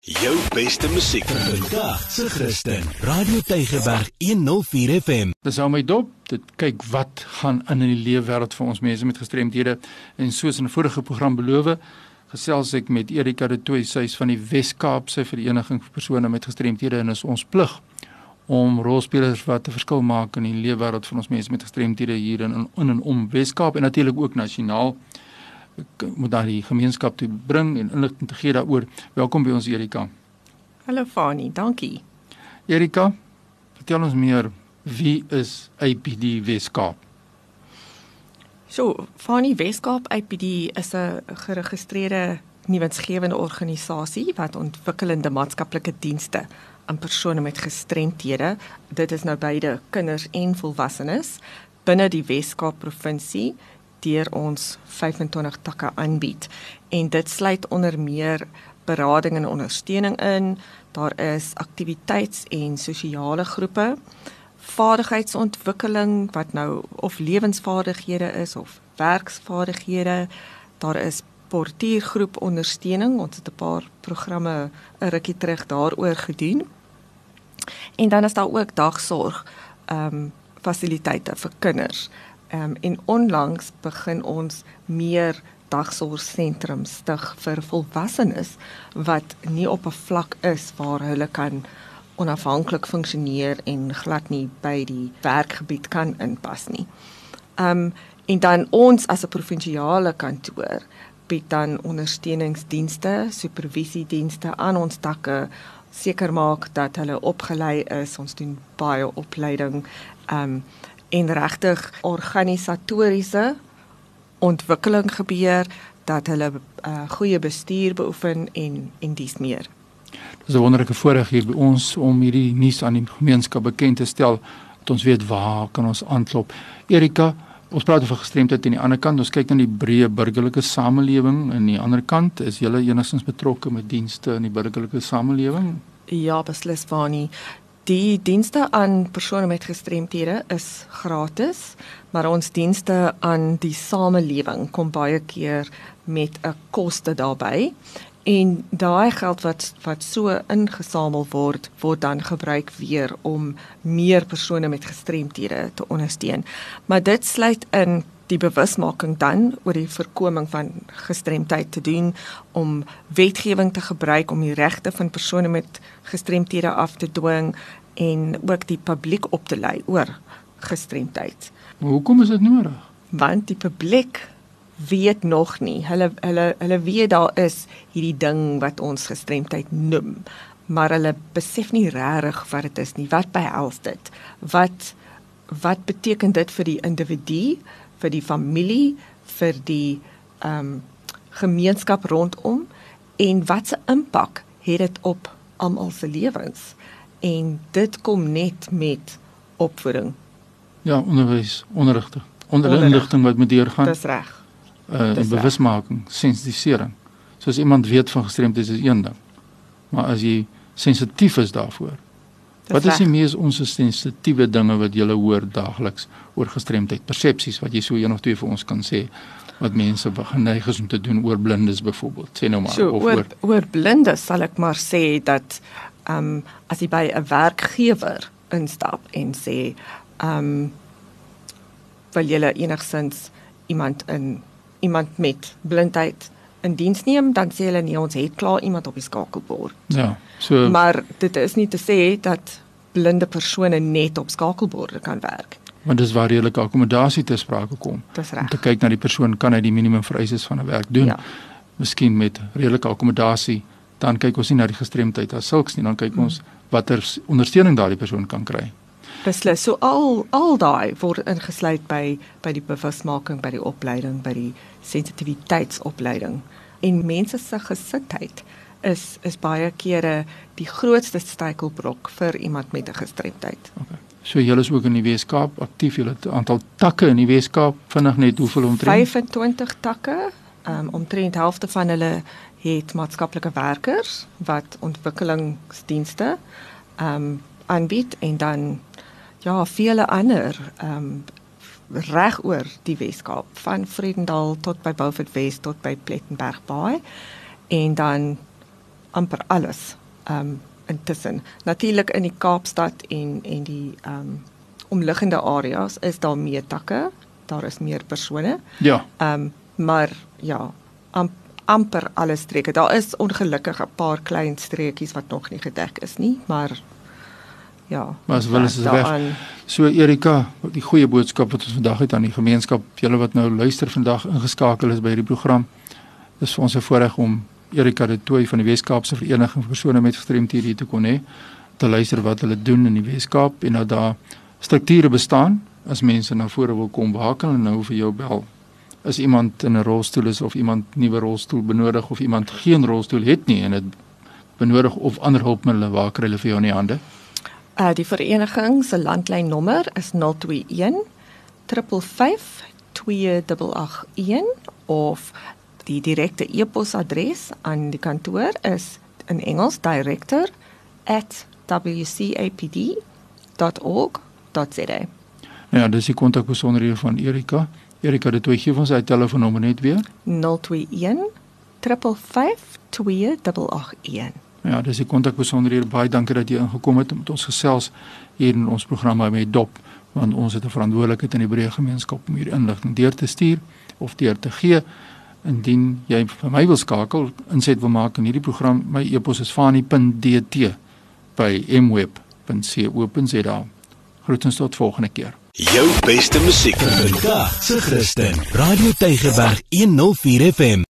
Jou beste musiek vandag se Christen. Radio Tygerberg 104 FM. Dis hou my dop. Dit kyk wat gaan in in die lewe wêreld vir ons mense met gestremdhede en soos in 'n vorige program beloof, gesels ek met Erika de Tooy, sy is van die Wes-Kaapse Vereniging vir persone met gestremdhede en is ons plig om rolspelers wat 'n verskil maak in die lewe wêreld van ons mense met gestremdhede hier in in en om Wes-Kaap en natuurlik ook nasionaal moet dan die gemeenskap toe bring en inligting te gee daaroor. Welkom by ons Erika. Hallo Fani, dankie. Erika, vertel ons meer wie is APD Weskaap? So, Fani Weskaap APD is 'n geregistreerde nuwensgewende organisasie wat ontwikkelende maatskaplike dienste aan persone met gestremthede, dit is nou beide kinders en volwassenes binne die Weskaap provinsie deur ons 25 takke aanbied en dit sluit onder meer berading en ondersteuning in. Daar is aktiwiteits- en sosiale groepe, vaardigheidsontwikkeling wat nou of lewensvaardighede is of werksvaardighede. Daar is portiergroep ondersteuning. Ons het 'n paar programme 'n rukkie terug daaroor gedoen. En dan is daar ook dagsorg ehm um, fasiliteite vir kinders um, en onlangs begin ons meer dagsorgsentrums stig vir volwassenes wat nie op 'n vlak is waar hulle kan onafhanklik funksioneer en glad nie by die werkgebied kan inpas nie. Ehm um, en dan ons as 'n provinsiale kantoor bied dan ondersteuningsdienste, supervisiedienste aan ons takke seker maak dat hulle opgelei is. Ons doen baie opleiding ehm um, en regtig organisatoriese ontwikkeling gebeur dat hulle uh, goeie bestuur beoefen en en dis meer. Dis 'n wonderlike voorreg hier by ons om hierdie nuus aan die gemeenskap bekend te stel dat ons weet waar kan ons aanklop. Erika, ons praat oor gestremdheid aan die ander kant. Ons kyk na die breë burgerlike samelewing aan die ander kant. Is julle enigstens betrokke met dienste in die burgerlike samelewing? Ja, beslis Vani. Die dienste aan persone met gestremthede is gratis, maar ons dienste aan die samelewing kom baie keer met 'n koste daarbey. En daai geld wat wat so ingesamel word, word dan gebruik weer om meer persone met gestremthede te ondersteun. Maar dit sluit in die bewusmaking dan oor die voorkoming van gestremdheid te doen om wetgewing te gebruik om die regte van persone met gestremthede af te dwing en ook die publiek op te lei oor gestremdheid. Maar hoekom is dit nodig? Want die publiek weet nog nie. Hulle hulle hulle weet daar is hierdie ding wat ons gestremdheid noem, maar hulle besef nie regtig wat dit is nie. Wat behels dit? Wat wat beteken dit vir die individu? Vir die familie, vir die ehm um, gemeenskap rondom en wat se impak het dit op almal se lewens? En dit kom net met opvoeding. Ja, onderwys, onderrigting, onderrigting wat moet deurgaan. Dis reg. Uh bewusmaking, sensitisering. So as iemand weet van gestremdheid is een ding. Maar as jy sensitief is daarvoor, Wat is die mees onsensitiewe dinge wat jy hoor daagliks oor gestremdheid, persepsies wat jy so een of twee vir ons kan sê wat mense geneig is om te doen oor blindes byvoorbeeld. Sê nou maar so, of oor oor blindes sal ek maar sê dat ehm um, as jy by 'n werkgewer instap en sê ehm um, wil jy enigsins iemand in iemand met blindheid in diens neem, dan sê hulle nee, ons het klaar iemand op die skakelbord. Ja. So Maar dit is nie te sê dat blinde persone net op skakelborde kan werk. Want dis waar redelike akkommodasie te sprake kom. Dis reg. Om te kyk na die persoon kan hy die minimum vereistes van 'n werk doen. Ja. Miskien met redelike akkommodasie, dan kyk ons nie na die gestremdheid as sulks nie, dan kyk hmm. ons watter ondersteuning daardie persoon kan kry. Beslis. So al al daai word ingesluit by by die bewusmaking, by die opleiding, by die sensitiwiteitsopleiding en mense se gesindheid is is baie kere die grootste struikelblok vir iemand met 'n gestremdheid. Okay. So julle is ook in die Weskaap aktief. Julle het 'n aantal takke in die Weskaap. Vinnig net hoeveel omtrent? 25 takke. Um, omtrent helfte van hulle het maatskaplike werkers wat ontwikkelingsdienste ehm um, aanbied en dan ja, vele ander ehm um, reg oor die Weskaap van Vredendal tot by Beaufort West tot by Plettenberg Bay en dan amper alles. Ehm um, intussen. Natuurlik in die Kaapstad en en die ehm um, omliggende areas is daar meer takke, daar is meer persone. Ja. Ehm um, maar ja, am, amper alle streke. Daar is ongelukkig 'n paar klein streekies wat nog nie gedek is nie, maar ja. Maar as wel is dit weg. So Erika, die goeie boodskap wat ons vandag het aan die gemeenskap, julle wat nou luister vandag ingeskakel is by hierdie program. Dis vir ons 'n voorreg om Erika de Tooi van die Wes-Kaapse Vereniging vir persone met gestremthede hier te kon hê te luister wat hulle doen in die Wes-Kaap en dat daar strukture bestaan as mense na vore wil kom waar kan hulle nou vir jou bel as iemand in 'n rolstoel is of iemand nuwe rolstoel benodig of iemand geen rolstoel het nie en dit benodig of ander hulpmiddels waar kry hulle vir jou in die hande uh, die vereniging se landlynnommer is 021 355 2881 of die direkte e-posadres aan die kantoor is in Engels director@wcapd.org.za. Ja, dis die kontakbesonderhede van Erika. Erika, dit gee ons sy telefoonnommer net weer. 021 355 2881. Ja, dis die kontakbesonderhede. Baie dankie dat jy ingekom het om met ons gesels hier in ons program met Dop, want ons het 'n verantwoordelikheid in die breë gemeenskap om hier inligting deur te stuur of deur te gee. Indien jy vir my wil skakel, inset wil maak in hierdie program, my e-pos is fani.dt by mweb.co.za. Groetens tot volgende keer. Jou beste musiek vir vandag, se Christen. Radio Tygerberg 104 FM.